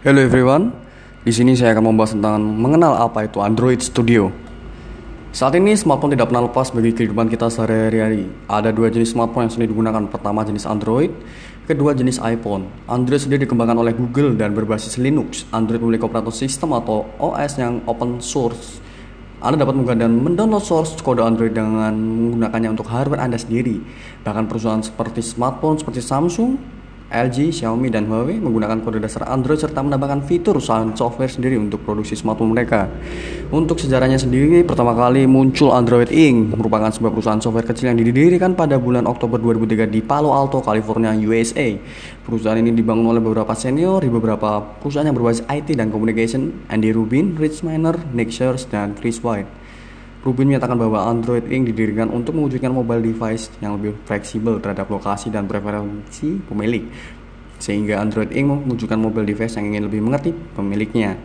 Hello everyone, di sini saya akan membahas tentang mengenal apa itu Android Studio. Saat ini smartphone tidak pernah lepas bagi kehidupan kita sehari-hari. Ada dua jenis smartphone yang sering digunakan. Pertama jenis Android, kedua jenis iPhone. Android sendiri dikembangkan oleh Google dan berbasis Linux. Android memiliki operator sistem atau OS yang open source. Anda dapat mengunggah dan mendownload source kode Android dengan menggunakannya untuk hardware Anda sendiri. Bahkan perusahaan seperti smartphone seperti Samsung, LG, Xiaomi, dan Huawei menggunakan kode dasar Android serta menambahkan fitur software sendiri untuk produksi smartphone mereka. Untuk sejarahnya sendiri, pertama kali muncul Android Inc. merupakan sebuah perusahaan software kecil yang didirikan pada bulan Oktober 2003 di Palo Alto, California, USA. Perusahaan ini dibangun oleh beberapa senior di beberapa perusahaan yang berbasis IT dan communication, Andy Rubin, Rich Miner, Nick Shears, dan Chris White. Rubin menyatakan bahwa Android Inc. didirikan untuk mewujudkan mobile device yang lebih fleksibel terhadap lokasi dan preferensi pemilik, sehingga Android Inc. mewujudkan mobile device yang ingin lebih mengerti pemiliknya.